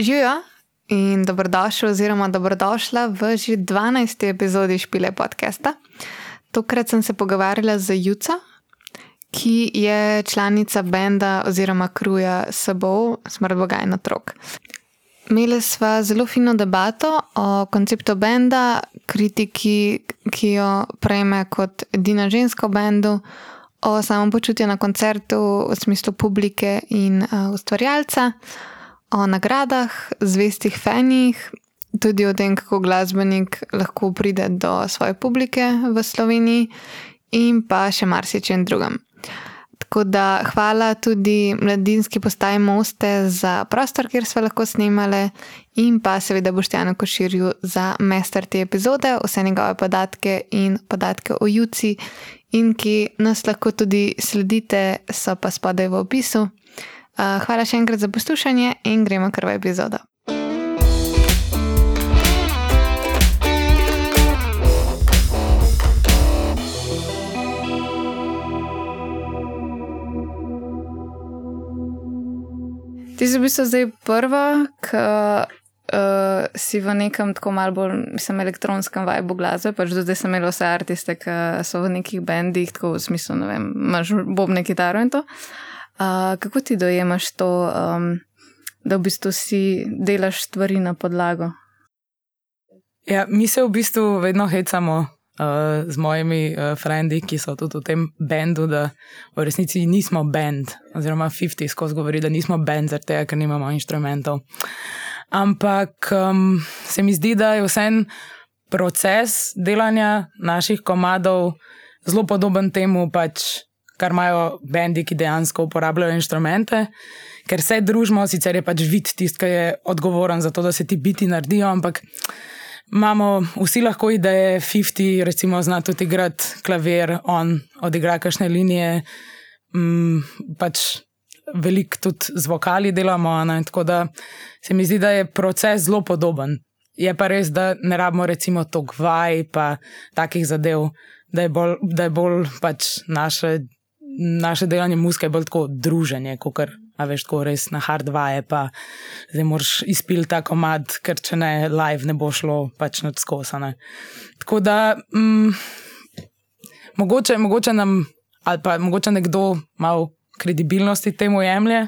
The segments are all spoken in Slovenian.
Živijo in dobrodošli, oziroma dobrodošla v že 12. epizodi Špile podcasta. Tokrat sem se pogovarjala z Juco, ki je članica benda oziroma kruja Sabo, smrt Boga in otrok. Imeli smo zelo fino debato o konceptu benda, kritiki, ki jo prejme kot edina ženska v bendu, o samem počutju na koncertu v smislu publike in uh, ustvarjalca o nagradah, zvestih fanjih, tudi o tem, kako glasbenik lahko pride do svoje publike v Sloveniji, in pa še marsičem drugem. Tako da hvala tudi mladinski postaji Moste za prostor, kjer smo lahko snimali, in pa seveda Boštjanu Koširju za mester te epizode, vse njegove podatke in podatke o Juci, in ki nas lahko tudi sledite, so pa spodaj v opisu. Uh, hvala še enkrat za poslušanje in gremo kar v epizodo. Ti si v bistvu zdaj prva, ki uh, si v nekem tako malo bolj, mislim, elektronskem vibu glasbe. Pač do zdaj sem imela vse artiste, ki so v nekih bendih, tako v smislu, ne vem, imaš bobne kitaro in to. Uh, kako ti dojemaš to, um, da v bistvu si delaš stvari na podlago? Ja, mi se v bistvu vedno hecamo uh, z mojimi uh, frendi, ki so tudi v tem bendu, da v resnici nismo bend, oziroma 50 skozi govori, da nismo bend, zaradi tega, ker nimamo inštrumentov. Ampak um, se mi zdi, da je vsem proces delanja naših komadov zelo podoben temu, pač kar imajo bendi, ki dejansko uporabljajo inštrumente, ker se družimo, sicer je pač vid tisti, ki je odgovoren za to, da se ti biti naredijo, ampak imamo vsi lahko ideje, 50, recimo, zna tudi igrati klavir, on odigra kakšne linije, m, pač veliko tudi z vokali delamo. Ne, tako da se mi zdi, da je proces zelo podoben. Je pa res, da ne rabimo recimo to gvaj, pa takih zadev. Da je bolj, da je bolj pač naše naše delanje muzike je bolj tako druženje, kot kar, a veš, tako res na hard vaje, pa zdaj moraš izpil ta komad, ker če ne, live ne bo šlo pač nad skosane. Tako da, mm, mogoče, mogoče nam, ali pa mogoče nekdo malo kredibilnosti temu jemlje.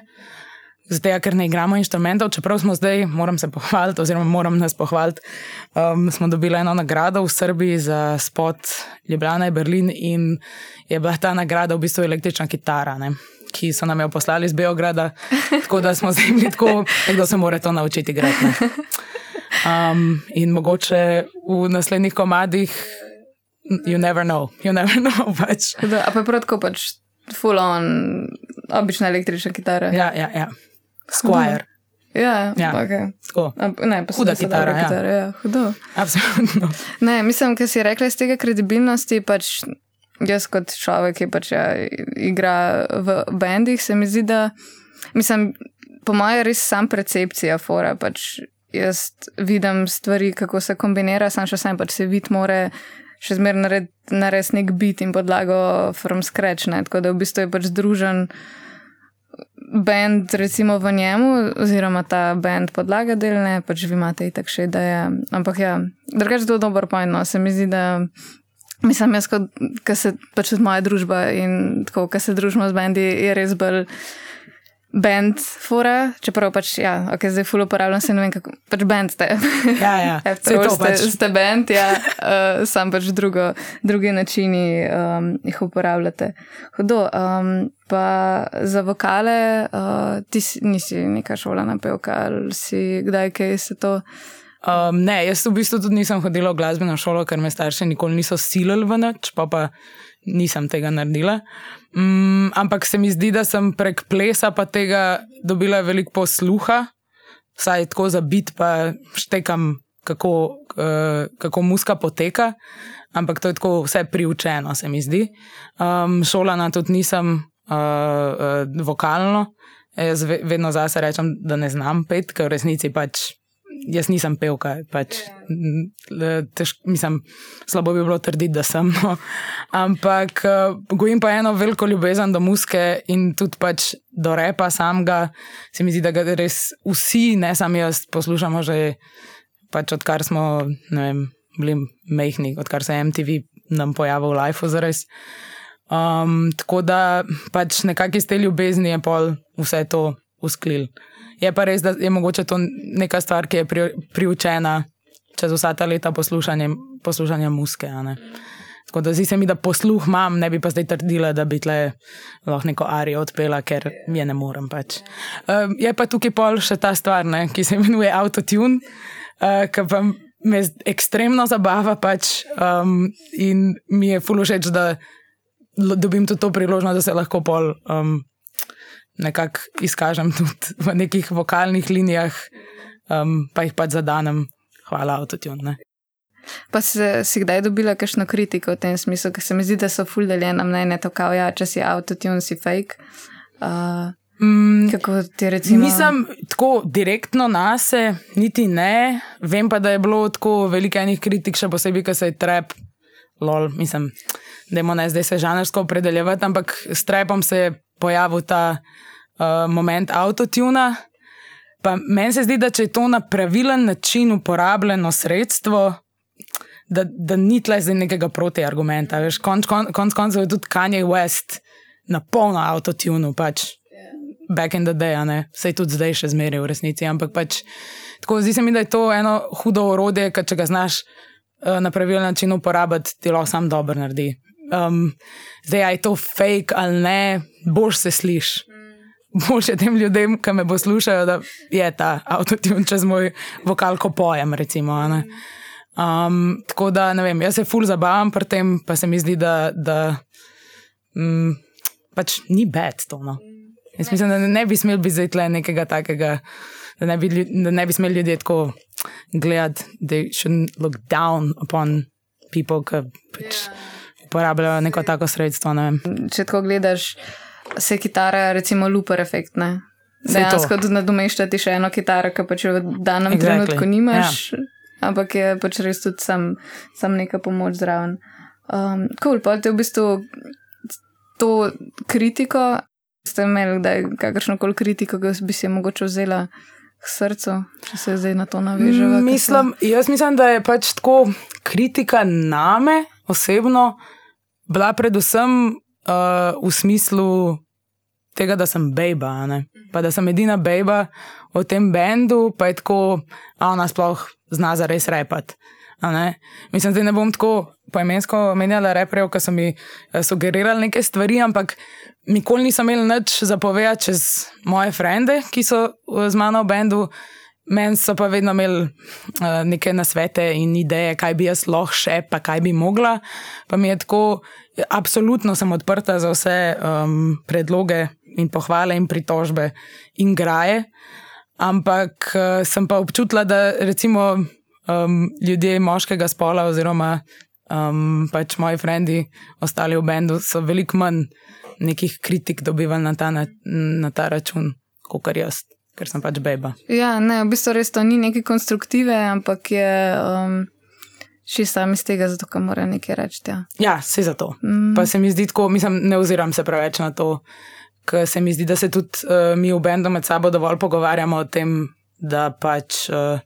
Zdaj, ker ne igramo inštrumentov, čeprav smo zdaj, moram se pohvaliti, oziroma moram nas pohvaliti, um, smo dobili eno nagrado v Srbiji za spot Ljubljana in Berlin in je bila ta nagrada v bistvu električna kitara, ne, ki so nam jo poslali iz Beograda. Tako da smo zdaj bili tako, da se mora to naučiti igrati. Um, in mogoče v naslednjih komadih, you never know, you never know. Pač. Da, pa je prav tako pač full on, obična električna kitara. Ja, ja, ja. Squire. Ja, ja. Okay. ne, pa huda kitara. Ja. kitara ja, hudo. Absolutno. Ne, mislim, ker si rekla iz tega kredibilnosti, pač jaz kot človek, ki pač ja, igra v bendih, se mi zdi, da, mislim, po mojem, res sam percepcija fora. Pač jaz vidim stvari, kako se kombinira, sam še sem pač se vid more. Še zmeraj narediti nared nek bit in podlago from scratch, ne? tako da v bistvu je pač združen bend, recimo v njemu, oziroma ta bend podlaga delne, pač vi imate itak še ideje. Ampak ja, drugače je dobro pojno. Se mi zdi, da mislim, jaz, ko se pač od moja družba in tako, ko se družimo z bendi, je res bolj bend fora, čeprav pač, ja, ok, zdaj full uporabljam se, ne vem kako, pač bend ste. Ja, ja, ste, pač. ste bend, ja, uh, sam pač drugo, druge načini um, jih uporabljate. Hudo, um, pa za vokale, uh, ti si, nisi neka šola na pevka, ali si kdaj kaj se to. Um, ne, jaz v bistvu tudi nisem hodila v glasbeno šolo, ker me starši nikoli niso silili v noč, pa pa nisem tega naredila. Um, ampak se mi zdi, da sem prek plesa pa tega dobila veliko posluha, saj tako za bit, pa štekam, kako, uh, kako muska poteka. Ampak to je tako vse priučeno, se mi zdi. Um, šolana tudi nisem uh, uh, vokalno. Jaz vedno zase rečem, da ne znam pet, ker v resnici pač jaz nisem pevka. Pač, tež, mislim, slabo bi bilo trditi, da sem. No. Ampak uh, gojim pa eno veliko ljubezen do muske in tudi pač do repa samega. Se mi zdi, da ga res vsi, ne samo jaz, poslušamo že pač odkar smo vem, bili mehni, odkar se je MTV nam pojavil v Life zares. Um, tako da pač nekako iz te ljubezni je pol vse to usklil. Je pa res, da je mogoče to neka stvar, ki je pri, priučena čez vsa ta leta poslušanja, poslušanja muske. Tako da zdi se mi, da posluh imam, ne bi pa zdaj trdila, da bi tle lahko neko arijo odpela, ker je ne morem. Pač. Um, je pa tukaj pol še ta stvar, ne, ki se imenuje autotune, uh, ki pa me ekstremno zabava pač, um, in mi je fulošeč, da dobim tudi to priložnost, da se lahko pol. Um, nekako izkažem tudi v nekih vokalnih linijah, um, pa jih pač zadanem. Hvala, avtotune. Pa si, si kdaj dobila kakšno kritiko v tem smislu, ker se mi zdi, da so fuldeljena mnenja, to kao, ja, če si avtotune, si fake. Uh, mm, kako ti recimo? Nisem tako direktno na se, niti ne. Vem pa, da je bilo tako veliko enih kritik, še posebej, ker se je trep, lol, mislim, da je zdaj se žanrsko opredeljevati, ampak s trepom se je pojavil ta uh, moment avtotuna. Pa meni se zdi, da če je to na pravilen način uporabljeno sredstvo, da, da ni tle zdaj nekega protiargumenta. Koncev konc, konc je tudi Kanye West na polno avtotunu, pač back in the day, vse tudi zdaj še zmeraj v resnici. Ampak pač tako zdi se mi, da je to eno hudo orodje, ker če ga znaš uh, na pravilen način uporabiti, ti lahko sam dobro naredi. Um, zdaj, je to fake ali ne, boš se slišiš boljše tem ljudem, ki me poslušajo, da je ta avtotune čez moj vokal, ko pojem. Recimo, um, tako da ne vem, jaz se ful zabavam pri tem, pa se mi zdi, da, da um, pač ni bed to. No. Jaz mislim, da ne bi smel biti zdaj nekega takega, da ne bi, da ne bi smeli ljudje tako gledati, da shouldn't look down upon people, ki pač uporabljajo neko tako sredstvo. Ne Če tako gledaš se kitara, recimo, luper efekt. Ne? Dejansko tudi nadomeščati še eno kitaro, ki pač v danem exactly. trenutku nimaš, ja. ampak je pač res tudi sam, sam neka pomoč zraven. Um, cool, pa te v bistvu to kritiko, ste imeli kdaj kakršno koli kritiko, ki bi si je mogoče vzela k srcu, če se zdaj na to naveževa? Mislim, jaz mislim, da je pač tako kritika name osebno bila predvsem uh, v smislu tega, da sem bejba, pa da sem edina bejba v tem bendu, pa je tako, a ona sploh zna za res repat. Mislim, da ne bom tako poemensko menjala reprejo, ker so mi eh, sugerirali neke stvari, ampak nikoli nisem imela nič zapovedati čez moje frende, ki so eh, z mano v bendu. Meni so pa vedno imeli uh, neke nasvete in ideje, kaj bi jaz lahko še, pa kaj bi mogla. Pa mi je tako, absolutno sem odprta za vse um, predloge in pohvale in pritožbe in graje. Ampak uh, sem pa občutila, da recimo um, ljudje moškega spola, oziroma um, pač moji frendi, ostali v bendu, so veliko manj nekih kritik dobivali na ta, na, na ta račun, kot jaz, ker sem pač beba. Ja, ne, v bistvu res to ni neki konstruktive, ampak je. Um... Še sam iz tega, zato mora nekaj reči. Ja, ja se za to. Mm. Pa se mi zdi tako, mislim, ne oziram se preveč na to, ker se mi zdi, da se tudi uh, mi v bendu med sabo dovolj pogovarjamo o tem, da pač uh,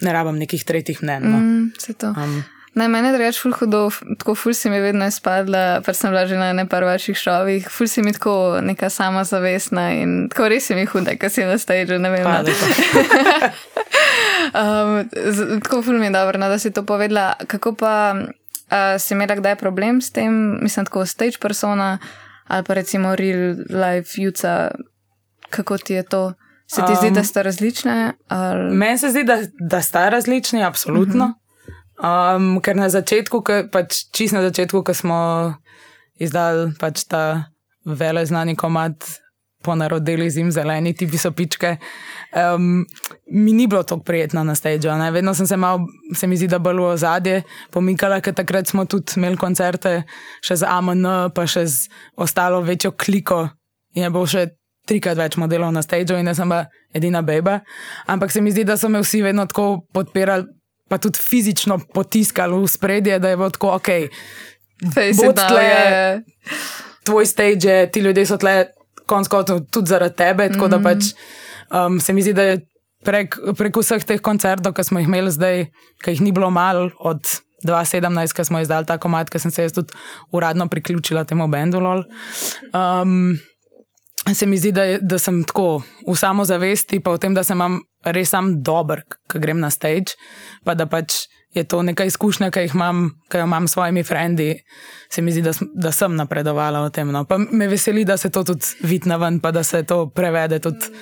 ne rabim nekih tretjih mnen. No. Mm, um, Naj meni reč, ful hudo, tako ful si mi vedno spadla, pa sem bila že na ne par vaših šovih, ful si mi tako neka samozavestna in tako res si mi huda, ker si na stage, ne vem. um, tako ful mi je dobro, no, da si to povedala. Kako pa uh, si imela kdaj problem s tem, mislim, tako stage persona ali pa recimo real life juca, kako ti je to? Se ti um, zdi, da sta različne? Ali... Meni se zdi, da, da sta različni, absolutno. Uh -huh. Um, ker na začetku, pač čist na začetku, ko smo izdali pač ta vele znani komat, ponarodili zim zeleni, ti pisopičke, um, mi ni bilo tako prijetno na. Ne? Vedno sem se malo, se mi zdi, da bolj v zadje pomikala, ker takrat smo tudi imeli koncerte še z AMN, pa še z ostalo večjo kliko in je bilo še trikrat več modelov na stageu in jaz sem bila edina beba. Ampak se mi zdi, da so me vsi vedno tako podpirali, pa tudi fizično potiskali v spredje, da je bilo tako ok. Tle, tvoj stage, je, ti ljudje so tle, konc koncev, tudi zaradi tebe. Tako mm -hmm. da pač um, se mi zdi, da je prek, prek vseh teh koncertov, ki smo jih imeli zdaj, ki jih ni bilo malo od 2017, ki smo izdali ta komat, ki sem se jaz tudi uradno priključila temu bendu. Um, se mi zdi, da, je, da sem tako v samozavesti, pa v tem, da sem res sam dober, ko grem na stage, pa da pač je to neka izkušnja, ki, imam, ki jo imam s svojimi frendi, se mi zdi, da, da sem napredovala v tem. No. Pa me veseli, da se to tudi vidi na ven, pa da se to prevede tudi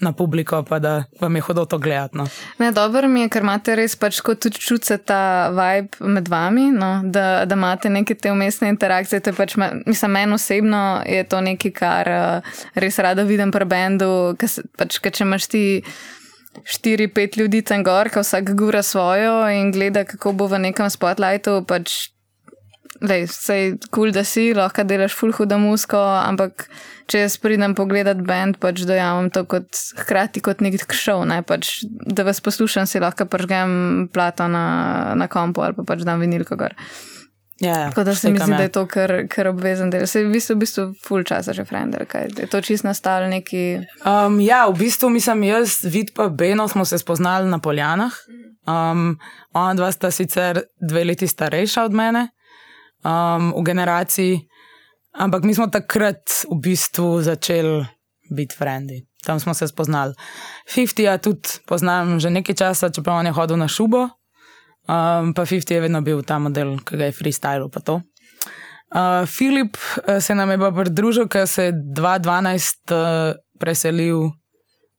na publiko, pa da vam je hodo to gledati. No. Ne, dobro mi je, ker imate res pač kot tudi čutite ta vibe med vami, no, da, da imate neke te umestne interakcije. Pač, mislim, meni osebno je to nekaj, kar uh, res rada vidim pri bendu, ker pač, če imaš ti štiri, pet ljudi tam gor, ki vsak gura svojo in gleda, kako bo v nekem spotlightu. Pač, lej, sej kul, cool, da si, lahko delaš full hudo musko, ampak če jaz pridem pogledat bend, pač dojamem to kot hkrati kot nek šov, ne pač, da vas poslušam, si lahko pržgem plato na, na kompu ali pa pač dam vinilko gor. Ja, ja, Tako da se mi zdi, ja. da je to kar, kar obvezen del. Se je v bistvu, v bistvu full časa že frender, kaj je to čist nastalo neki. Um, ja, v bistvu mislim, jaz, vid pa Beno smo se spoznali na Poljanah. Um, ona dva sta sicer dve leti starejša od mene um, v generaciji, ampak mi smo takrat v bistvu začeli biti frendi. Tam smo se spoznali. Fiftija tudi poznam že nekaj časa, čeprav on je hodil na šubo. Um, pa 50 je vedno bil ta model, ki ga je freestyle. Uh, Filip uh, se nam je pa pridružil, ker se je 2012 uh, preselil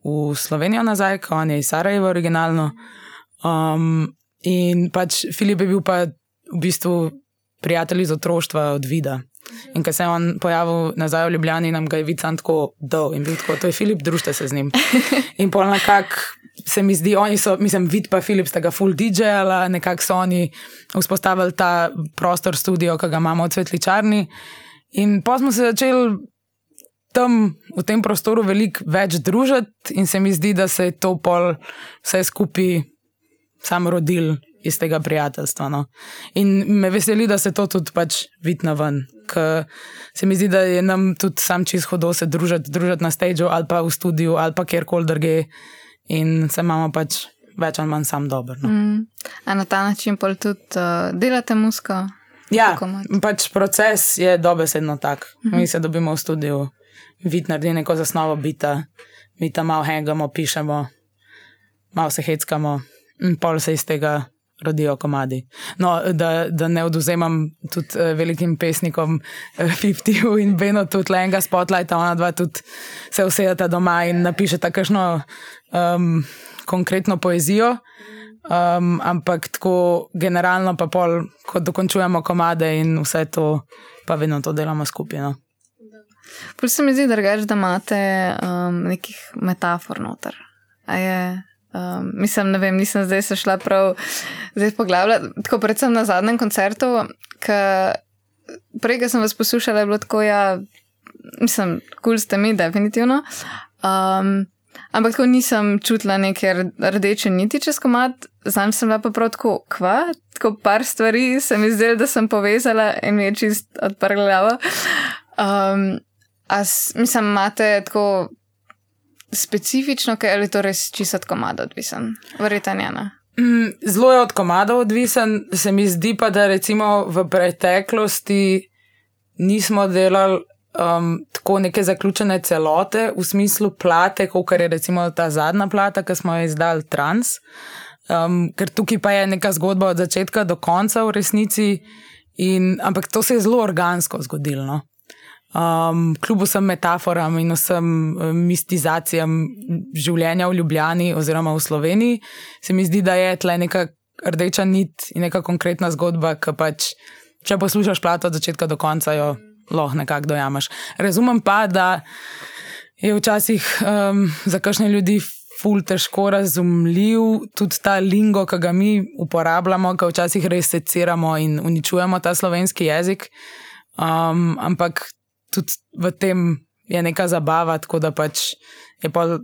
v Slovenijo nazaj, ko je iz Sarajeva originalno. Um, in pač Filip je bil pa v bistvu prijatelj iz otroštva od Vida. In ko se je on pojavil nazaj v Ljubljani, nam ga je videl tako dol in bil tako, to je Filip, družite se z njim. In pol nekako se mi zdi, oni so, mislim, vid pa Filip, sta ga full DJ-ala, nekako so oni vzpostavili ta prostor studio, ki ga imamo v Cvetličarni. In pa smo se začeli tam v tem prostoru veliko več družiti, in se mi zdi, da se je to pol vse skupaj samo rodil iz tega prijateljstva. No. In me veseli, da se to tudi pač vidi na ven. Ker se mi zdi, da je nam tudi sam čisto hodo se družiti, družiti na stageu ali pa v studiu ali pa kjerkoli drugje in se imamo pač več ali manj sam dobro. No. Mm. Na ta način pa tudi uh, delate musko. Ja, pač proces je dobesedno tak. Mm -hmm. Mi se dobimo v studiu, vid naredi neko zasnovo bita, mi tam malo hengamo, pišemo, malo se heckamo in pol se iz tega rodijo komadi. No, da, da ne oduzemam tudi uh, velikim pesnikom, uh, eh, 50 in Beno, tudi Lenga, Spotlight, ona dva tudi se usedeta doma in napišeta kakšno um, konkretno poezijo. Um, ampak tako generalno, pa pol, ko dokončujemo komade in vse to, pa vedno to delamo skupaj. No. Pol se mi zdi, drugač, da imate um, nekih metafor noter. A je Um, mislim, ne vem, nisem zdaj se šla prav zdaj poglabljati. Tako predvsem na zadnjem koncertu, ki prej, ki sem vas poslušala, je bilo tako, ja, mislim, kul cool ste mi, definitivno. Um, ampak tako nisem čutila neke rdeče niti čez komat, znam sem pa prav tako, kva, tako par stvari se mi zdelo, da sem povezala in mi je čist odprla glavo. Um, a mislim, imate tako specifično, ker je to res čisto od komada odvisen, verjetno ena. Mm, zelo je od komada odvisen, se mi zdi pa, da recimo v preteklosti nismo delali um, tako neke zaključene celote v smislu plate, kot je recimo ta zadnja plata, ki smo jo izdali trans. Um, ker tukaj pa je neka zgodba od začetka do konca v resnici, in, ampak to se je zelo organsko zgodilo. No? Um, kljub vsem metaforam in vsem um, mistizacijam življenja v Ljubljani oziroma v Sloveniji, se mi zdi, da je tle neka rdeča nit in neka konkretna zgodba, ki pač, če poslušaš plato od začetka do konca, jo lahko nekako dojamaš. Razumem pa, da je včasih um, za kakšne ljudi. Ful težko razumljiv tudi ta lingo, ki ga mi uporabljamo, ki včasih res seciramo in uničujemo ta slovenski jezik. Um, ampak tudi v tem je neka zabava, tako da pač je pa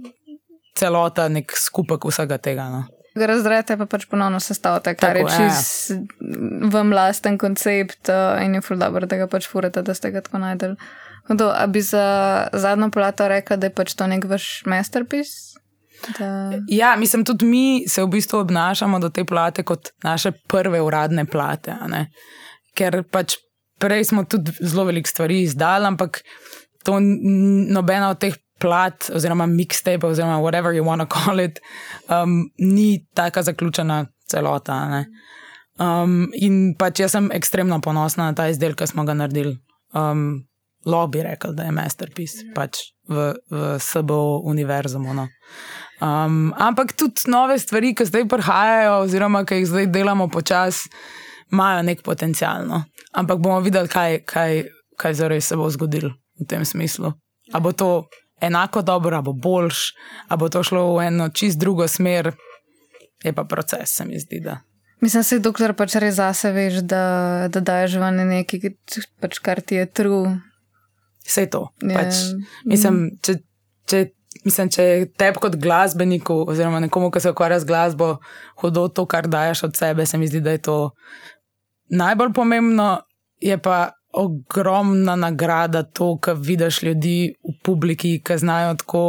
celota nek skupek vsega tega. No. Razdrete pa pač ponovno sestavite, kar Tako, je ja. čist vam lasten koncept uh, in je ful dobro, da ga pač furate, da ste ga tako najdel. Hudo, a bi za zadnjo plato rekla, da je pač to nek vaš masterpiece? Da... Ja, mislim, tudi mi se v bistvu obnašamo do te plate kot naše prve uradne plate. Ker pač prej smo tudi zelo veliko stvari izdali, ampak to nobena od teh plat, oziroma mixtape, oziroma whatever you want to call it, um, ni taka zaključena celota. Um, in pač jaz sem ekstremno ponosna na ta izdelek, ki smo ga naredili. Um, Lahko bi rekel, da je masterpiece pač v, v SBO univerzumu. No. Um, ampak tudi nove stvari, ki zdaj prihajajo, oziroma ki jih zdaj delamo počasi, imajo nek potencial. No. Ampak bomo videli, kaj, kaj, kaj zares se bo zgodilo v tem smislu. A bo to enako dobro, a bo boljš, a bo to šlo v eno čist drugo smer, je pa proces, se mi zdi. Da. Mislim, se dokler pač res zase veš, da, da daješ ven nekaj, pač kar ti je true. Vse to. Je- Pač, mislim, če, če, mislim, če tebi kot glasbeniku, oziroma nekomu, ki se ukvarja z glasbo, hudo to, kar dajes od sebe, se mi zdi, da je to najbolj pomembno. Je pa ogromna nagrada to, ko vidiš ljudi v publiki, ki znajo tako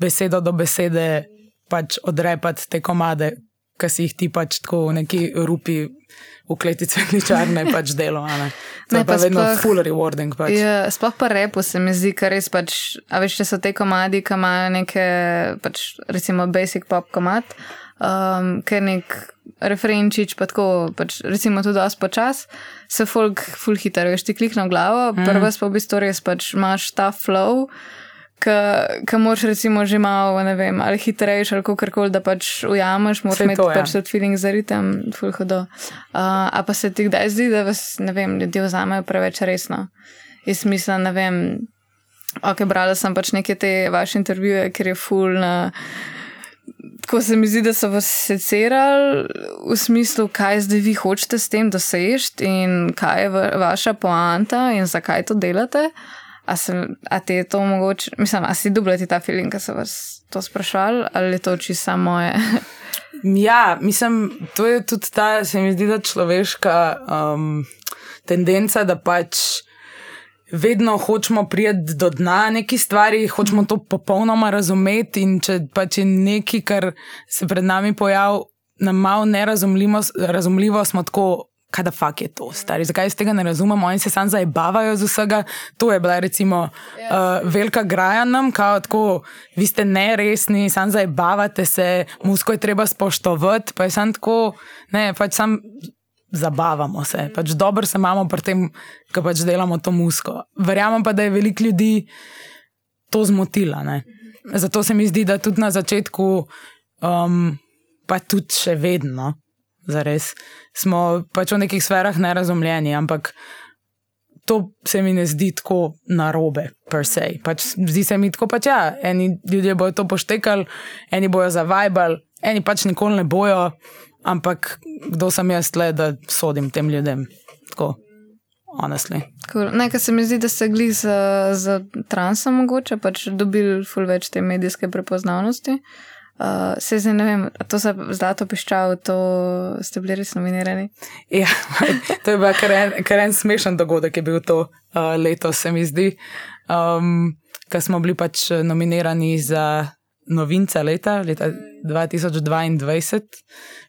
besedo do besede pač odrepati te komade, ki si jih ti pač tako v neki rupi v kleti cvetličarne pač delo. to je pa, pa vedno sploh- full rewarding. Pač. Ja, sploh pa repo se mi zdi, ker res pač, a veš, če so te komadi, ki imajo neke, pač, recimo, basic pop komad, um, ker nek referenčič, pa tako, pač, recimo, tudi dosti počas, se folk full hitar, veš, ti klikne v glavo, mm. prvo pa v bistvu res pač imaš ta flow. Ki moraš, recimo, že malo, ne vem, ali hitrejši, ali kako koli, da pač ujameš, moraš imeti to, ja. pač tudi feeling za ritem, full hodo. Uh, a pa se ti kdaj zdi, da vas, ne vem, ljudje vzamejo preveč resno? Jaz mislim, ne vem, ok, brala sem pač neke te vaše intervjuje, ker je full na. Tako se mi zdi, da so vas secerali v smislu, kaj zdaj vi hočete s tem doseči in kaj je va- vaša poanta in zakaj to delate. A, se, a te je to mogoče, mislim, a si dublati ta feeling, ki so vas to sprašvali, ali je to čisto samo moje? Ja, mislim, to je tudi ta, se mi zdi, da človeška um, tendenca, da pač vedno hočemo priti do dna neki stvari, hočemo to popolnoma razumeti. In če pač je nekaj, kar se pred nami pojavi, nam malo nerazumljivo, razumljivo smo tako. Kaj da fakt je to, stari? Zakaj iz tega ne razumemo? Oni se sam zabavajo z vsega. To je bila recimo uh, velika graja nam, kao tako, vi ste neresni, sam zabavate se, musko je treba spoštovati, pa je sam tako, ne, pač sam zabavamo se, pač dobro se imamo pri tem, ko pač delamo to musko. Verjamem pa, da je veliko ljudi to zmotila. Ne? Zato se mi zdi, da tudi na začetku, um, pa tudi še vedno, zares, smo pač v nekih sferah nerazumljeni, ampak to se mi ne zdi tako narobe, per se. Pač zdi se mi tako, pač ja, eni ljudje bodo to poštekali, eni bojo zavajbali, eni pač nikoli ne bojo, ampak kdo sem jaz le, da sodim tem ljudem. Tako, honestly. Cool. Nekaj se mi zdi, da ste gli za, za transa mogoče, pač dobili ful več te medijske prepoznavnosti. Uh, se zdaj ne vem, to za zlato piščal, to ste bili res nominirani. Ja, to je bil kar en, kar en smešen dogodek, je bil to uh, letos, se mi zdi. Um, Ker smo bili pač nominirani za novinca leta, leta 2022,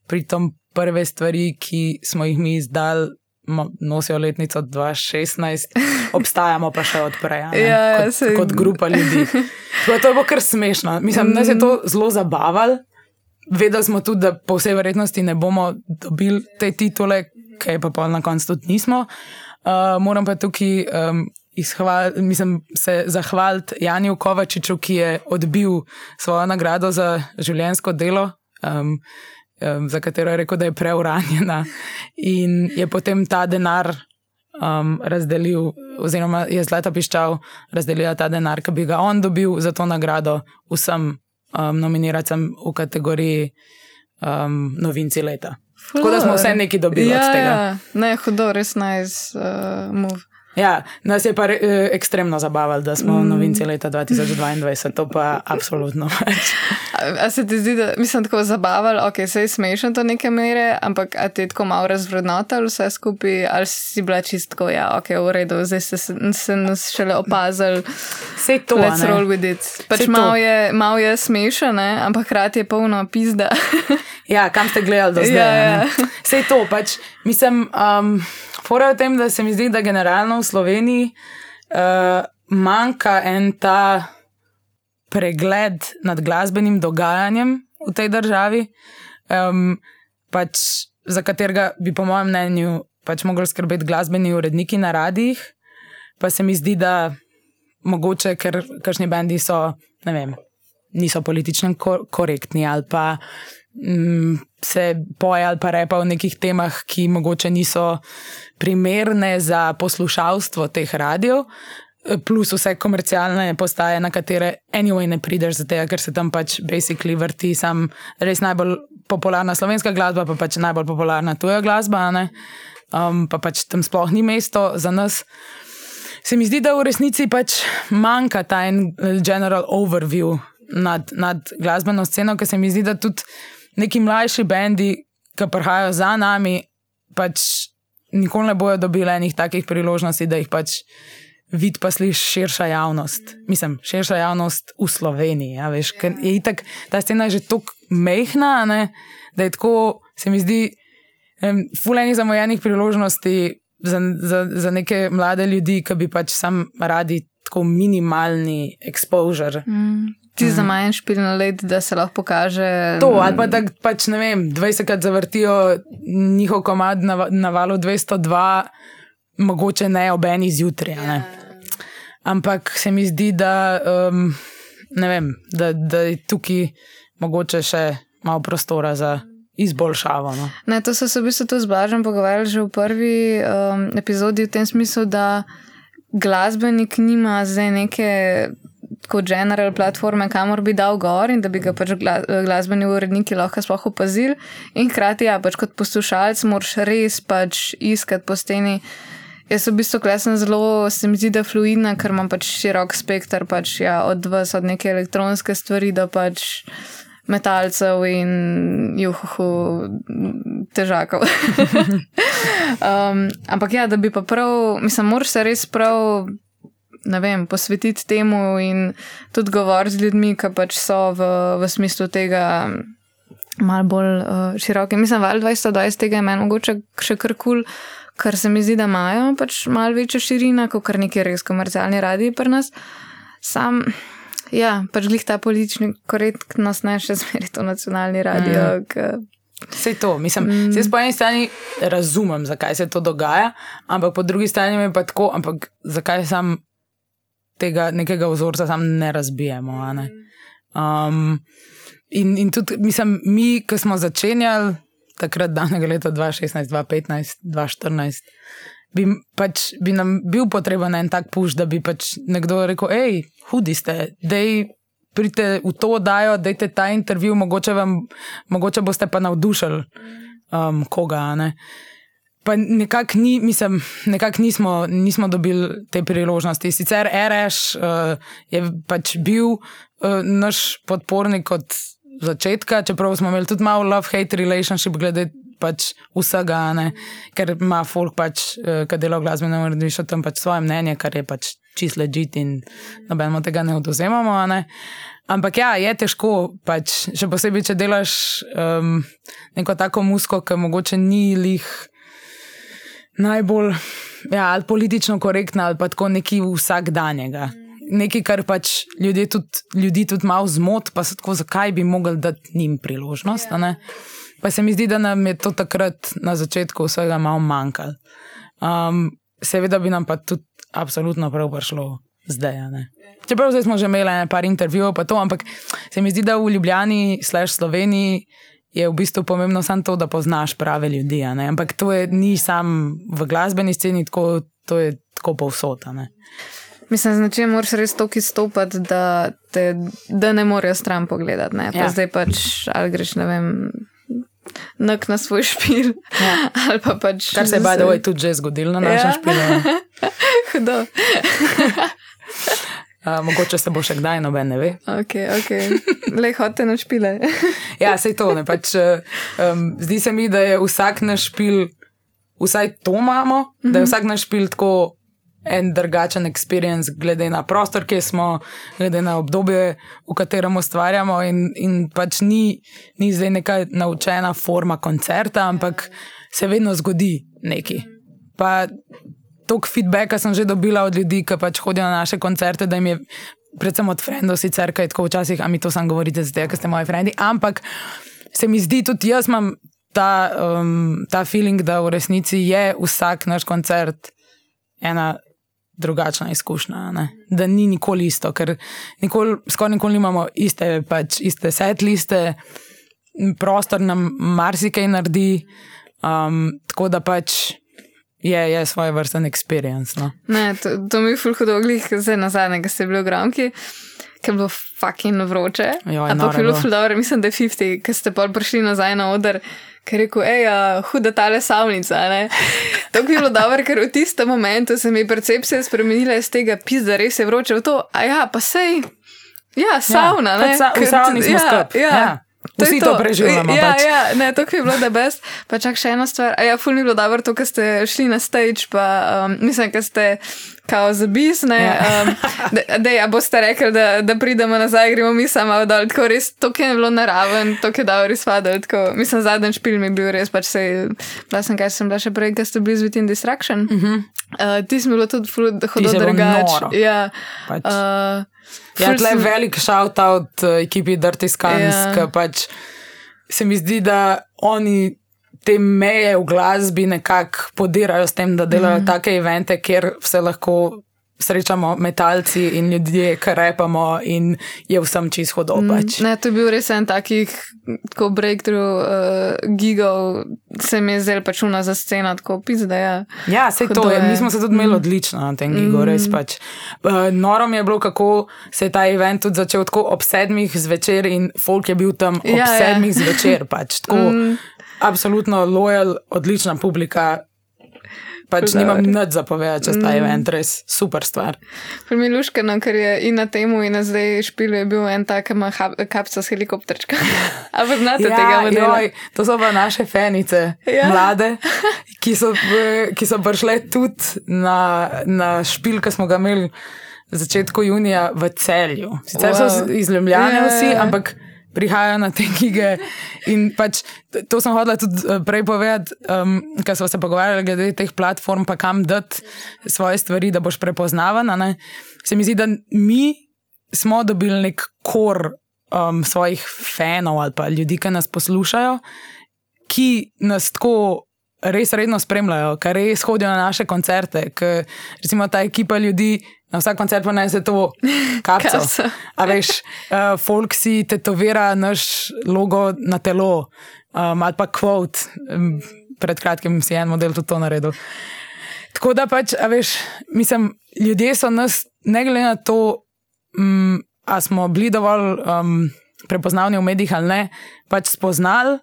pri tom prve stvari, ki smo jih mi izdali. Nosijo letnico 2016, obstajamo pa še odprej? Ja, kot, saj- kot grupa ljudi. Tako To bilo kar smešno. Mislim, da nas je to zelo zabavalo. Vedeli smo tudi, da po vsej verjetnosti ne bomo dobili te titule, ki pa na koncu tudi nismo. Uh, moram pa tukaj um, izhval, mislim, se zahvaliti Janiju Kovačiču, ki je odbil svojo nagrado za življenjsko delo. Um, um, za katero je rekel, da je preuranjena, in je potem ta denar um, razdelil, oziroma je zlata piščal razdelila ta denar, ki bi ga on dobil za to nagrado vsem um, nominirancem v kategoriji um, novinci leta. Tako da smo vse neki dobili ja, od tega. Ja, ne, hudo, res nice uh, move. Ja, nas je pa re, eh, ekstremno zabavalo, da smo mm. novinci leta 2022, to pa absolutno več. A, se ti zdi, da mislim tako zabavalo, ok, se je smešno do neke mere, ampak a ti je tako malo razvrednotal vse skupaj, ali si bila čistko, ja, ok, v redu, zdaj se, se nas šele opazili. Vse to. Let's ne? roll with it. Pač malo je, mal je smešno, ampak hkrati je polno pizda. ja, kam ste gledali do zdaj? Ja, ja. Vse to, pač mislim. Um, Fora je v tem, da se mi zdi, da generalno v Sloveniji uh, manjka en ta pregled nad glasbenim dogajanjem v tej državi, um, pač, za katerega bi, po mojem mnenju, pač mogli skrbeti glasbeni uredniki na radijih. Pa se mi zdi, da mogoče, ker kakšni bendi so, ne vem, niso politično korektni ali pa mm, se poje ali pa repa o nekih temah, ki mogoče niso primerne za poslušalstvo teh radijev, plus vse komercialne postaje, na katere anyway ne prideš, zato ker se tam pač basically vrti sam res najbolj popularna slovenska glasba, pa pač najbolj popularna tuja glasba, um, pa pač tam sploh ni mesto za nas. Se mi zdi, da v resnici pač manjka ta en general overview nad, nad glasbeno sceno, ker se mi zdi, da tudi neki mlajši bendi, ki prihajajo za nami, pač nikoli ne bodo dobili enih takih priložnosti, da jih pač vidi, pa sliši širša javnost. Mislim, širša javnost v Sloveniji. Ja, veš, ker je itak, ta scena je že tako mehna, ne, da je tako, se mi zdi, fuleni zamojenih priložnosti. Za, za, za neke mlade ljudi, ki bi pač sam radi tako minimalni exposure. Mm ti za manj špilno let, da se lahko pokaže. To, ali pa da pač ne vem, 20krat zavrtijo njihov komad na, na valu 202, mogoče ne ob eni zjutraj. Ja. Ampak se mi zdi, da, um, vem, da, da je tukaj mogoče še malo prostora za. Izboljšavo. No. Ne, to so se v bistvu z Blažem pogovarjali že v prvi um, epizodi, v tem smislu, da glasbenik nima zdaj neke kot general platforme, kamor bi dal gor in da bi ga pač glasbeni uredniki lahko sploh opazili. In hkrati, ja, pač kot poslušalec, moraš res pač iskati po steni. Jaz v bistvu klesem zelo, se mi zdi, da fluidna, ker imam pač širok spektr, pač ja, od vas, od neke elektronske stvari do pač metalcev in juhu, težakov. um, ampak ja, da bi pa prav, mislim, moraš se res prav vem, posvetiti temu in tudi govoriti z ljudmi, ki pač so v, v smislu tega malo bolj uh, široke. Mislim, da 2020 tega je meni mogoče še kar kul, cool, ker se mi zdi, da imajo pač malo večjo širino, kot kar neki res komercialni radi pri nas. Sam. Ja, pač glih ta politični korektnost, ne še zmeraj to nacionalni radio. Mm. Vse to, mislim, mm. po eni strani razumem, zakaj se to dogaja, ampak po drugi strani je pa tako, ampak zakaj sam tega nekega vzorca tam ne razbijemo. Ne? Um, in, in tudi, mislim, mi, ki smo začenjali takrat, danega leta 2016, 2015, 2014, bi, pač, bi nam bil potreben en tak puš, da bi pač nekdo rekel: hej, hudi ste, dej. Pridite v to oddajo, da je ta intervju, mogoče, vam, mogoče boste pa navdušili um, koga. Uh, Pa nekako ni, mislim, nekak nismo, nismo dobili te priložnosti. Sicer RS uh, je pač bil uh, naš podpornik od začetka, čeprav smo imeli tudi malo love-hate relationship glede pač vsega, ne? ker ima folk pač, uh, ki dela v glasbenem uredništvu, tam pač svoje mnenje, kar je pač čist ležit in nobenemu tega ne oduzemamo. Ne? Ampak ja, je težko, pač, še posebej, če delaš um, neko tako musko, ki mogoče ni lih najbolj ja, ali politično korektna, ali pa tako neki vsakdanjega. Nekaj, kar pač ljudje tudi, ljudi tudi malo zmot, pa se tako, zakaj bi mogli dati njim priložnost. Pa se mi zdi, da nam je to takrat na začetku vsega malo manjkalo. Um, seveda bi nam pa tudi absolutno prav prišlo zdaj. Čeprav zdaj smo že imeli nekaj intervjujev, pa to, ampak se mi zdi, da v Ljubljani, slash Sloveniji, je v bistvu pomembno samo to, da poznaš prave ljudi. Ampak to je, ni samo v glasbeni sceni, tako, to je tako povsod. Mislim, da če moraš res toliko izstopati, da, te, da ne morejo stran pogledati. Pa ja. zdaj pač, ali greš, ne vem. Nak na svoj špil. Ja. Pa pač Kar se je, baj, da je tudi že zgodilo na našem ja. špilu. Hudo. Uh, mogoče se bo še kdaj, noben ne ve. Ok, ok. Le hote na špile. Ja, sej to ne. Pač, um, zdi se mi, da je vsak naš špil, vsaj to imamo, mm -hmm. da je vsak naš špil tako en drugačen experience, glede na prostor, ki smo, glede na obdobje, v katerem ustvarjamo. In, in pač ni, ni zdaj neka naučena forma koncerta, ampak se vedno zgodi nekaj. Pa toliko feedbacka sem že dobila od ljudi, ki pač hodijo na naše koncerte, da jim je, predvsem od frendov, sicer kaj tako včasih, a mi to sam govorite, zdaj, ker ste moji frendi. Ampak se mi zdi, tudi jaz imam ta, um, ta feeling, da v resnici je vsak naš koncert ena. Drugačna izkušnja, ne? da ni nikoli isto, ker nikoli, skoraj nikoli nimamo iste, pač, iste setliste, prostor nam marsikaj naredi, um, tako da pač je, je svoje vrsten experience. No? Ne, to, to mi je fulho dolgih, zdaj na zadnje, ki ste bili v Gramki. Ker je bilo fucking vroče. Ampak je bilo zelo dobro, mislim, da je 50, ki ste pa prišli nazaj na oder, ker je rekel, hej, huda tale savnica. To je bilo dobro, ker v tistem momentu se mi je percepcija spremenila iz tega, da res je vroče v to. A ja, pa sej. Ja, savna. Ja, sa, v savni smo ja, skrb. Ja. Ja. To Vsi to, to preživljamo. Ja, pač. ja, ne, to je bilo da best. Pa čak še ena stvar. A ja, ful mi bilo dobro to, ker ste šli na stage, pa um, mislim, ker ste kao za bis, ne. Ja. Um, da, ja, boste rekli, da, da pridemo nazaj, gremo mi sama dol. Tako res, to je bilo naraven, to je dobro izpadlo. Mislim, zadnji špil mi je bil res, pač se, da sem kaj sem bila še prej, ker ste bili z Within Distraction. Uh -huh. uh, ti smo bilo tudi ful, da hodilo drugače. Ja. Pač. Uh, Ja, tle je velik shout-out uh, ekipi Dirty Scans, ja. ki pač se mi zdi, da oni te meje v glasbi nekako podirajo s tem, da delajo mm. take evente, kjer se lahko srečamo metalci in ljudje, ki repamo, in je vsem čisto hodov. Mm, pač. Ne, to je bil res en takih, ko breakthrough uh, gigov, se mi je zdel pač una za scena, tako pizda. Ja, ja se to je. Mi smo se tudi imeli mm. odlično na tem gigu, mm. res pač. Uh, noro mi je bilo, kako se je ta event tudi začel tako ob sedmih zvečer in folk je bil tam ob ja, ja. sedmih ja. zvečer. Pač, tako, mm. Absolutno lojal, odlična publika, pač nimam nič za povedati, če sta mm. event res super stvar. Primiluškano, ker je in na temu, in na zdaj špilu je bil en tak, ima kapca s helikopterčka. Ampak znate ja, tega modela? Joj, to so pa naše fenice, ja. mlade, ki so, ki so prišle tudi na, na špil, ki smo ga imeli v začetku junija v celju. Sicer wow. so izljubljeni ja, vsi, ampak prihajajo na te knjige. In pač to sem hodila tudi eh, prej povedati, um, ker smo se pogovarjali glede teh platform, pa kam dati svoje stvari, da boš prepoznaven. Se mi zdi, da mi smo dobili nek kor um, svojih fanov ali pa ljudi, ki nas poslušajo, ki nas tako. Res redno spremljajo, kar res hodijo na naše koncerte. Ker, recimo, ta ekipa ljudi Na vsak koncert pa naj se to kapca. A veš, uh, folk si tetovira naš logo na telo, um, ali pa quote. Um, pred kratkim si en model tudi to naredil. Tako da pač, a veš, mislim, ljudje so nas, ne glede na to, um, a smo bili dovolj um, prepoznavni v medijih ali ne, pač spoznali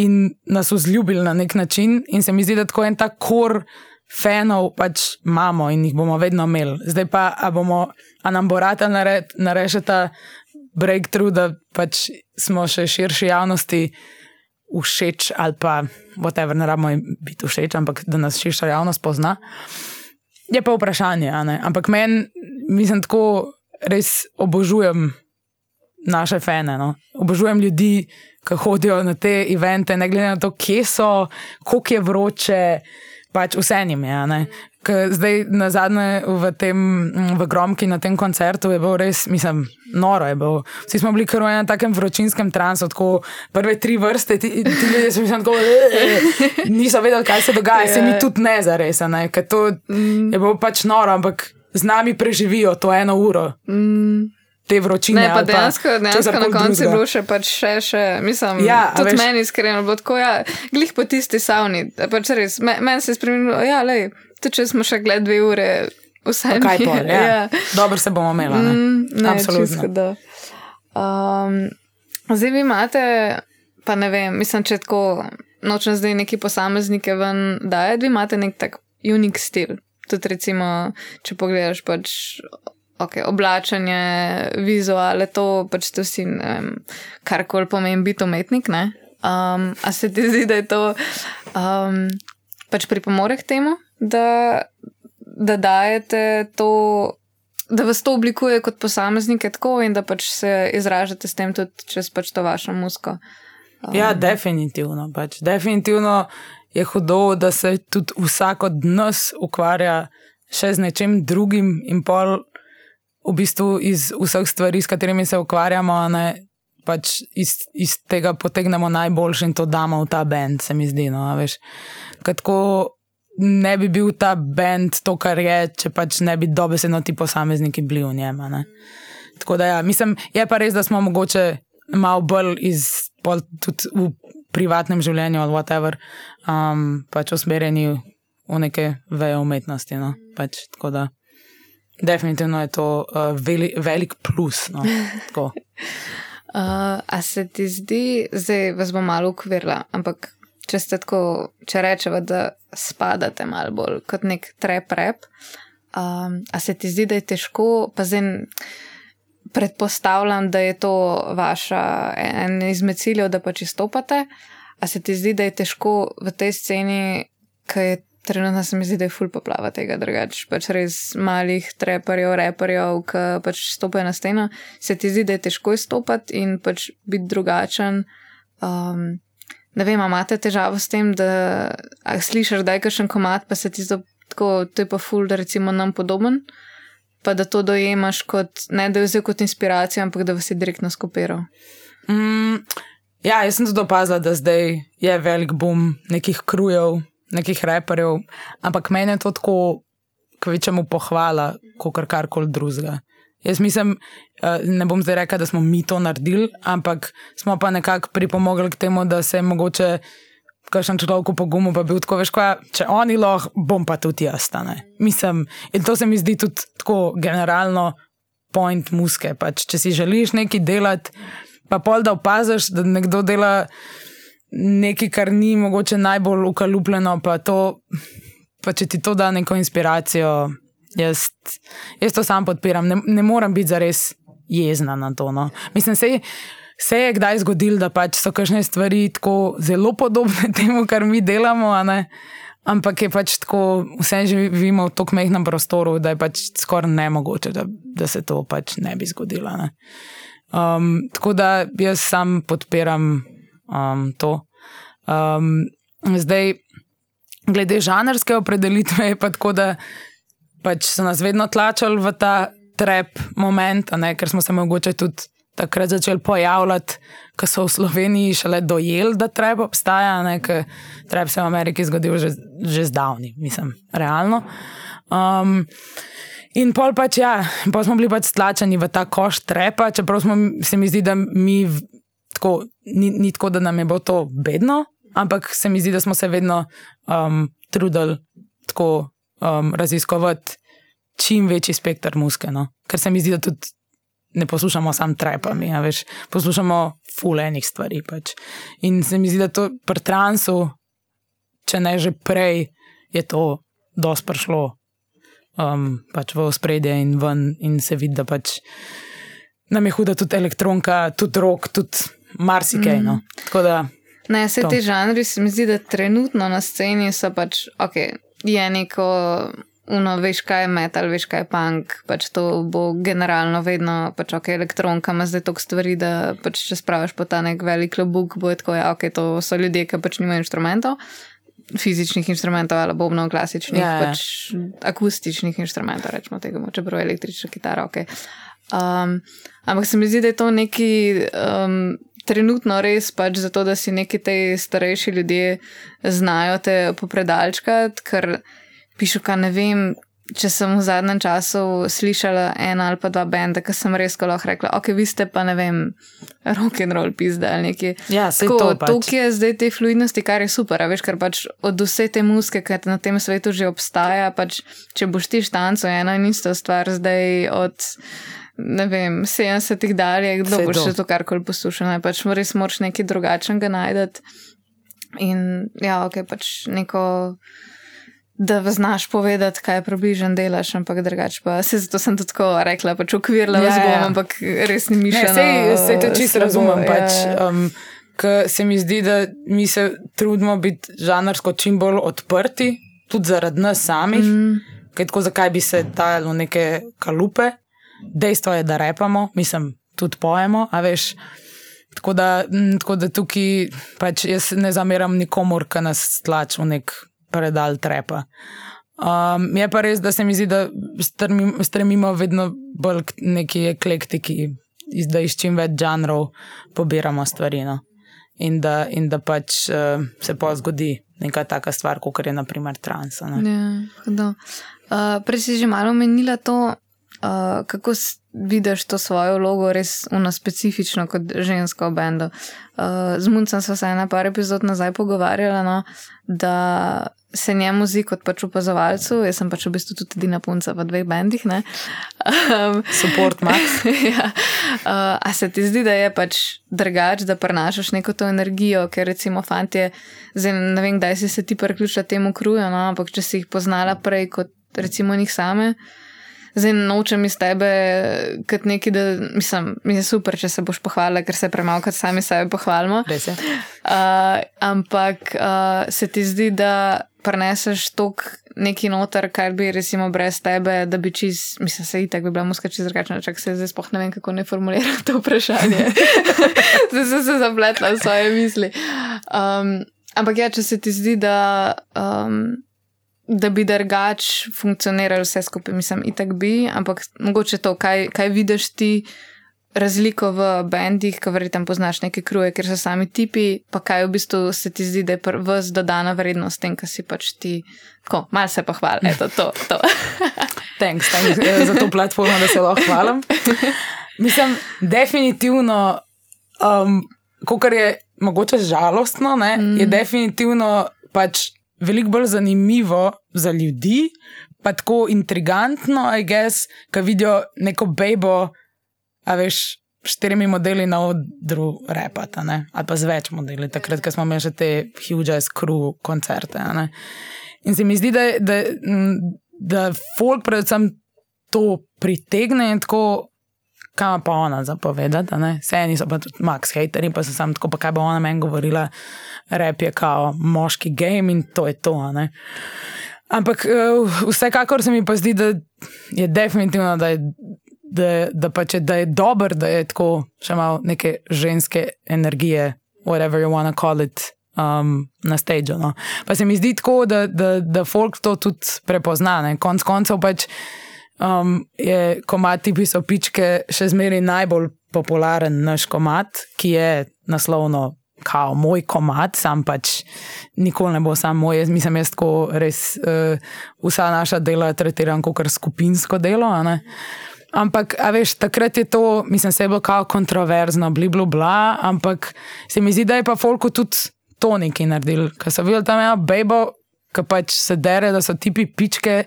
in nas vzljubili na nek način. In se mi zdi, da tako en ta kor fanov pač imamo in jih bomo vedno imeli. Zdaj pa, a, bomo, a nam bo rata narediti ta breakthrough, da pač smo še širši javnosti všeč ali pa, whatever, ne rabimo biti všeč, ampak da nas širša javnost pozna. Je pa vprašanje, ampak meni, mislim, tako res obožujem naše fene. No? Obožujem ljudi, ki hodijo na te evente, ne glede na to, kje so, koliko je vroče pač vse jim je. Zdaj, na zadnje v tem v Gromki na tem koncertu je bilo res, mislim, noro je bilo. Vsi smo bili kar v enem takem vročinskem transu, tako prve tri vrste, ti, ti ljudje so mislim, tako, niso vedeli, kaj se dogaja, se mi tudi ne zares, ne? ker to mm. je bilo pač noro, ampak z nami preživijo to eno uro. Mm te vročine. Ne, pa dejansko, pa dejansko na koncu je bilo še, pač še, še mislim, ja, tudi veš, meni iskreno, bilo tako, ja, glih po tisti savni, pač res, me, meni se je spremenilo, ja, lej, tudi če smo še gled dve ure, vse je. Kaj pa, ja. ja. Dobro se bomo imeli, ne? Mm, ne Absolutno. Čisto, um, zdaj vi imate, pa ne vem, mislim, če tako nočem zdaj neki posameznike ven dajati, vi imate nek tak unik stil. tudi recimo, če pogledaš pač. Okay, oblačenje, vizuale, to pač to si, kar koli pomeni biti umetnik. Um, a se ti zdi, da je to um, pač pripomore k temu, da, da dajete to, da vas to oblikuje kot posameznike tako in da pač se izražate s tem tudi čez pač to vašo musko? Um. Ja, definitivno. Pač. Definitivno je hudo, da se tudi vsak od nas ukvarja še z nečem drugim, in pol v bistvu iz vseh stvari, s katerimi se ukvarjamo, ne, pač iz, iz tega potegnemo najboljše in to damo v ta bend, se mi zdi. No, Tako ne bi bil ta bend to, kar je, če pač ne bi dobesedno ti posamezniki bili v njem. Tako da, ja, mislim, je pa res, da smo mogoče malo bolj iz, tudi v privatnem življenju ali whatever, um, pač usmerjeni v neke veje umetnosti. No? Pač, tako da, definitivno je to uh, veli, velik plus. No? uh, a se ti zdi, zdaj vas bom malo ukvirila, ampak če ste tako, če rečemo, da spadate malo bolj kot nek trep rep, um, a se ti zdi, da je težko, pa zdaj predpostavljam, da je to vaša en izmed ciljev, da pač izstopate. A se ti zdi, da je težko v tej sceni, ki je trenutno, se mi zdi, da je full poplava tega, drugače pač res malih treperjev, reperjev, ki pač stopajo na steno. Se ti zdi, da je težko izstopati in pač biti drugačen. Um, ne vem, imate težavo s tem, da slišiš, da je kakšen komat, pa se ti zdi, da je pa full, da recimo nam podoben pa da to dojemaš kot ne da je vzel kot inspiracijo, ampak da vas je direktno skopiral. Mm, ja, jaz sem tudi opazila, da zdaj je velik boom nekih krujev, nekih reperjev, ampak meni je to tako, kvečemu pohvala, kot kar karkoli drugega. Jaz mislim, eh, ne bom zdaj rekel, da smo mi to naredili, ampak smo pa nekako pripomogli k temu, da se je mogoče kakšen človek po gumu, pa bi bil tako, veš, kaj, če oni lahko, bom pa tudi jaz. Mislim, in to se mi zdi tudi tako generalno point muske. Pač, če si želiš nekaj delati, pa pol da opaziš, da nekdo dela nekaj, kar ni mogoče najbolj ukalupljeno, pa, to, pa če ti to da neko inspiracijo, jaz, jaz to sam podpiram. Ne, ne morem biti zares jezna na to. No. Mislim, sej, se je kdaj zgodilo, da pač so kakšne stvari tako zelo podobne temu, kar mi delamo, ampak je pač tako, vse živimo v tako mehkem prostoru, da je pač skoraj nemogoče, da, da se to pač ne bi zgodilo. Ne? Um, tako da jaz sam podpiram um, to. Um, zdaj, glede žanrske opredelitve, je pa tako, da pač so nas vedno tlačali v ta trep moment, ne, ker smo se mogoče tudi takrat začeli pojavljati, ko so v Sloveniji šele dojeli, da treba obstaja, ker treba se v Ameriki zgodil že, že zdavni, mislim, realno. Um, in pol pač ja, pa smo bili pač stlačeni v ta koš trepa, čeprav smo, se mi zdi, da mi tako, ni, ni tako, da nam je bilo to bedno, ampak se mi zdi, da smo se vedno um, trudili tako um, raziskovati čim večji spektr muske. No? Ker se mi zdi, da tudi ne poslušamo samo trepami, ja, veš, poslušamo fulejnih stvari. Pač. In se mi zdi, da to pri transu, če ne že prej, je to dosti prišlo um, pač v spredje in ven, in se vidi, da pač nam je huda tudi elektronka, tudi rok, tudi marsikaj. No. Mm. Ne, vse te žanri se mi zdi, da trenutno na sceni so pač, ok, je neko Uno, veš, kaj je metal, veš, kaj je punk. Pač to bo generalno vedno, pač ok, elektronka ima zdaj toliko stvari, da pač če spraviš po ta nek velik klobuk, bo tako, ja, ok, to so ljudje, ki pač nimajo inštrumentov, fizičnih inštrumentov ali bobnov, klasičnih. Ja, ja. pač akustičnih inštrumentov, rečemo tega, čeprav električna kitara, ok. Um, ampak se mi zdi, da je to neki. Um, Trenutno res pač zato, da si neki te starejši ljudje znajo te popredalčkati, ker pišu, kaj ne vem. Če sem v zadnjem času slišala ena ali pa dva benda, ki sem res lahko rekla, ok, vi ste pa ne vem, rock and roll pizda ali neki. Ja, se to. Pač. Tukaj je zdaj te fluidnosti, kar je super, veš, ker pač od vse te muske, ki na tem svetu že obstaja, pač če boš ti štanco, ena in ista stvar zdaj od, ne vem, 70-ih dalje, kdo bo še to karkoli poslušal, pač res moraš nekaj drugačnega najdeti. In ja, ok, pač neko da znaš povedati, kaj približno delaš, ampak drugače pa se zato sem tudi tako rekla, pač ukvirla vas Ja, bom, ja. ampak res ni mišljeno. Ne, sej, sej to čisto slabo, razumem. ja, Pač, um, ker se mi zdi, da mi se trudimo biti žanrsko čim bolj odprti, tudi zaradi nas samih. Mm. Kaj tako, zakaj bi se dajali v neke kalupe? Dejstvo je, da repamo, mislim, tudi pojemo, a veš. Tako da, tako da tukaj pač jaz ne zameram nikomor, ki nas tlači v nek predal trepa. Um, je pa res, da se mi zdi, da strmim, stremimo vedno bolj k neki eklektiki, da iz čim več žanrov pobiramo stvari. No? In, da, in da pač uh, se pa zgodi neka taka stvar, kot je naprimer trans. ne. Ja, hudo. uh, prej si že malo omenila to, uh, kako vidiš to svojo vlogo, res uno specifično kot žensko v bendu. Uh, z Muncem smo se ena par epizod nazaj pogovarjala, no, da se njemu zdi kot pač opazovalcu, jaz sem pač v bistvu tudi edina punca v dveh bendih. ne. Um, Support Max. ja. uh, a se ti zdi, da je pač drugače, da prenašaš neko to energijo, ker recimo fantje, zdaj ne vem, kdaj si se ti priključila temu kruju, no, ampak če si jih poznala prej kot recimo njih same. Zdaj nočem iz tebe, kot neki, da mislim, mi je super, če se boš pohvalila, ker se premalo, kot sami sebe pohvalimo. Uh, ampak uh, se ti zdi, da preneseš tok neki noter, kar bi recimo brez tebe, da bi čez, mislim, se itak bi bila muska čez drugačna, čak se zdaj spoh ne vem, kako ne formulirati to vprašanje. zdaj sem se zapletla v svoje misli. Um, ampak ja, če se ti zdi, da. Um, Da bi drugač funkcionirali vse skupaj, mislim, itak bi, ampak mogoče to, kaj, kaj vidiš ti, razliko v bendih, ki verjetno poznaš neke kruje, ker so sami tipi, pa kaj v bistvu se ti zdi, da je vs dodana vrednost tem, kar si pač ti, ko mal se pohvali, eto to. to. Thanks, thanks eh, za to platformo, da se lahko hvalim. Mislim, definitivno, um, kar je mogoče žalostno, ne, mm. je definitivno pač veliko bolj zanimivo za ljudi, pa tako intrigantno, I guess, ko vidijo neko bejbo, a veš. Štirimi modeli na odru repata, ne? ali pa z več modeli, takrat, ko smo imeli že te huge crew koncerte. ne. In se mi zdi, da, da, da folk predvsem to pritegne in tako, kaj pa ona zapovedati. Vse eni so pa tudi Max hateri, pa so sam tako, pa kaj bo ona meni govorila, rep je kao moški game in to je to. ne. Ampak eh, vsekakor se mi pa zdi, da je definitivno, da je, da, da pač je, da je dober, da je tako še malo neke ženske energije, whatever you wanna call it. Um, na stage. No. Pa se mi zdi tako, da, da, da folk to tudi prepozna. Ne. Konec koncev pač um, je komat tipi so pičke še zmeraj najbolj popularen naš komat, ki je naslovno. Kao moj komat, sam pač nikoli ne bo sam moj, jaz mislim, jaz tako res uh, vsa naša dela tretiram kot skupinsko delo. Ampak, a veš, takrat je to, mislim, se je bilo kao kontroverzno, bli bla, bla, ampak se mi zdi, da je pa Folku tudi to nekaj naredil. Ker so videli tam eno bejbo, ki pač se dere, da so tipi pičke,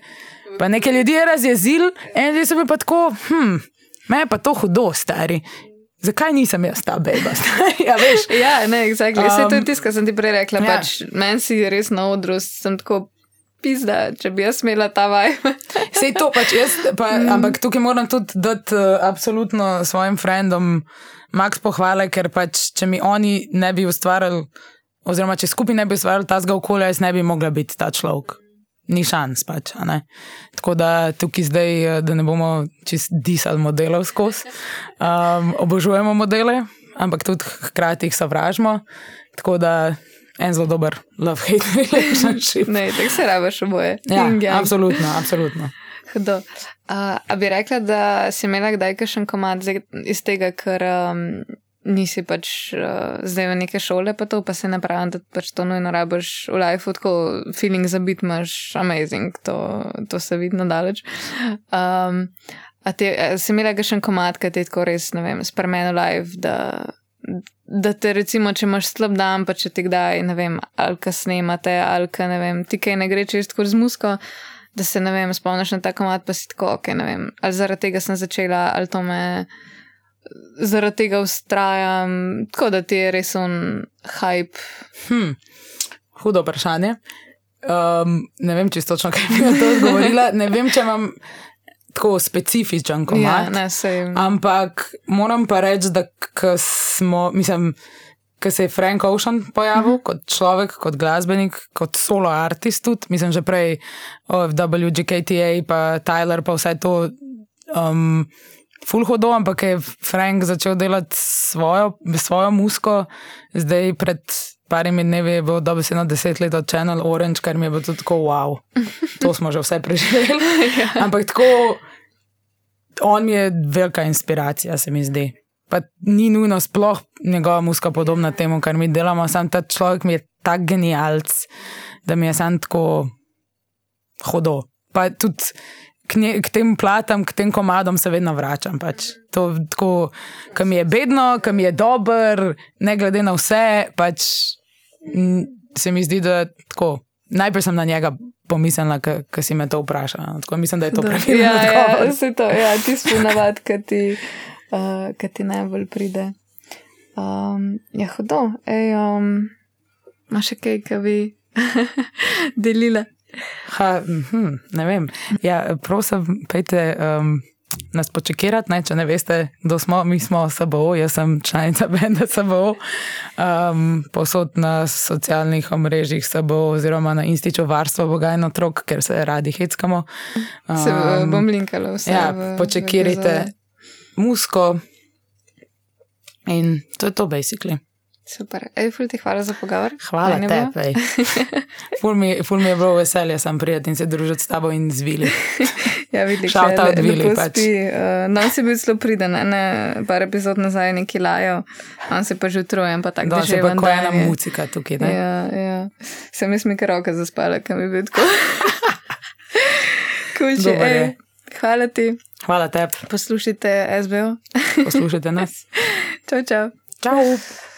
pa nekaj ljudi je razjezil, zdaj so bili pa tako, hm, me je pa to hudo, stari. Zakaj nisem jaz ta bejba? ja, veš. ja, ne, exactly. Vse to je Um, tisto, kar sem ti prej rekla. ja. Pač, Meni si res na odru, sem tako pizda, če bi jaz imela ta vaj. Sej to pač jaz, pa, mm. ampak tukaj moram tudi dati uh, absolutno svojim frendom max pohvale, ker pač, če mi oni ne bi ustvarjali, oziroma če skupaj ne bi ustvarjali tazga okolja, jaz ne bi mogla biti ta človek. Ni šans pač. Tako da tukaj zdaj, eh, da ne bomo čist disali modelov skozi. Um, obožujemo modele, ampak tudi hkrati jih sovražimo. Tako da en zelo dober love-hate relationship. ne, tako se rabiš oboje. Ja, Yin yang. absolutno, absolutno. Hudo. Uh, a bi rekla, da si imela kdaj kakšen komad iz tega, ker um, nisi pač uh, zdaj v neke šole, pa to pa se ne pravim, da pač to nujno rabiš v lifeu, tako feeling za bit imaš amazing, to, to se vidi na daleč. Um, a ti si imela kakšen komad, ki ti je tako res, ne vem, spremenil life, da, da te recimo, če imaš slab dan, pa če ti kdaj, ne vem, ali ka snemate, ali ka ne vem, ti kaj ne gre čez tako z musko da se ne vem, spomniš na ta komat, pa si tako, ok, ne vem, ali zaradi tega sem začela, ali to me zaradi tega ustrajam, tako da ti je res un hype. Hm, hudo vprašanje. Um, ne vem, čisto točno, kaj bi na to odgovorila. Ne vem, če imam tako specifičen Ja, komat. ne, sej. Ampak moram pa reči, da smo, mislim, ko se je Frank Ocean pojavil uh -huh. kot človek, kot glasbenik, kot solo artist, tudi, mislim, že prej OFW, GKTA, pa Tyler, pa vse to. Um, Ful hodo, ampak je Frank začel delati svojo, svojo musko, zdaj pred parimi dnevi je bil dobesedno deset let od Channel Orange, kar mi je bilo tudi tako wow. To smo že vse preživeli. Ampak tako, on mi je velika inspiracija, se mi zdi. Pa ni nujno sploh njegova muska podobna temu, kar mi delamo, sam ta človek mi je tak genialc, da mi je sam tako hodo. Pa tudi k, nje, k tem platam, k tem komadom se vedno vračam. Pač. To, tako, ki mi je bedno, ki mi je dober, ne glede na vse, pač m, se mi zdi, da tako. Najprej sem na njega pomislila, ko si me to vprašala. Tako mislim, da je to pravilno. Ja, ja, vse to, ja, tisto navad, ki ti, uh, ki ti najbolj pride. Um, ja, hudo. Ej, um, imaš še kaj, ki bi delila? Ha, hm, ne vem. Ja, prosim, pejte um, nas počekirati, ne, če ne veste, kdo smo. Mi smo SBO, jaz sem članica Benda SBO, um, posod na socialnih omrežjih SBO oziroma na Institutu varstva Boga in otrok, ker se radi heckamo. Um, se bom linkala vse. Ja, v, počekirite musko in to je to, basically. Super. Ej, ful ti hvala za pogovor. Hvala tebi. Ful, ful mi je bilo veselje, sem prijeti in se družiti s tabo in zvili. ja, vidiš, Šalta od Vili. Pač. Uh, no, si bil zelo priden, ne, par epizod nazaj neki lajo, on se pa že utrujem, pa tako da že je. Tako ena muzika tukaj, ne? Ja, ja. Sem jaz mi kar roka zaspala, kam je bil tako. Kulče, ej, hvala ti. Hvala tebi. Poslušajte SBO. Poslušajte nas. čau, čau. Čau.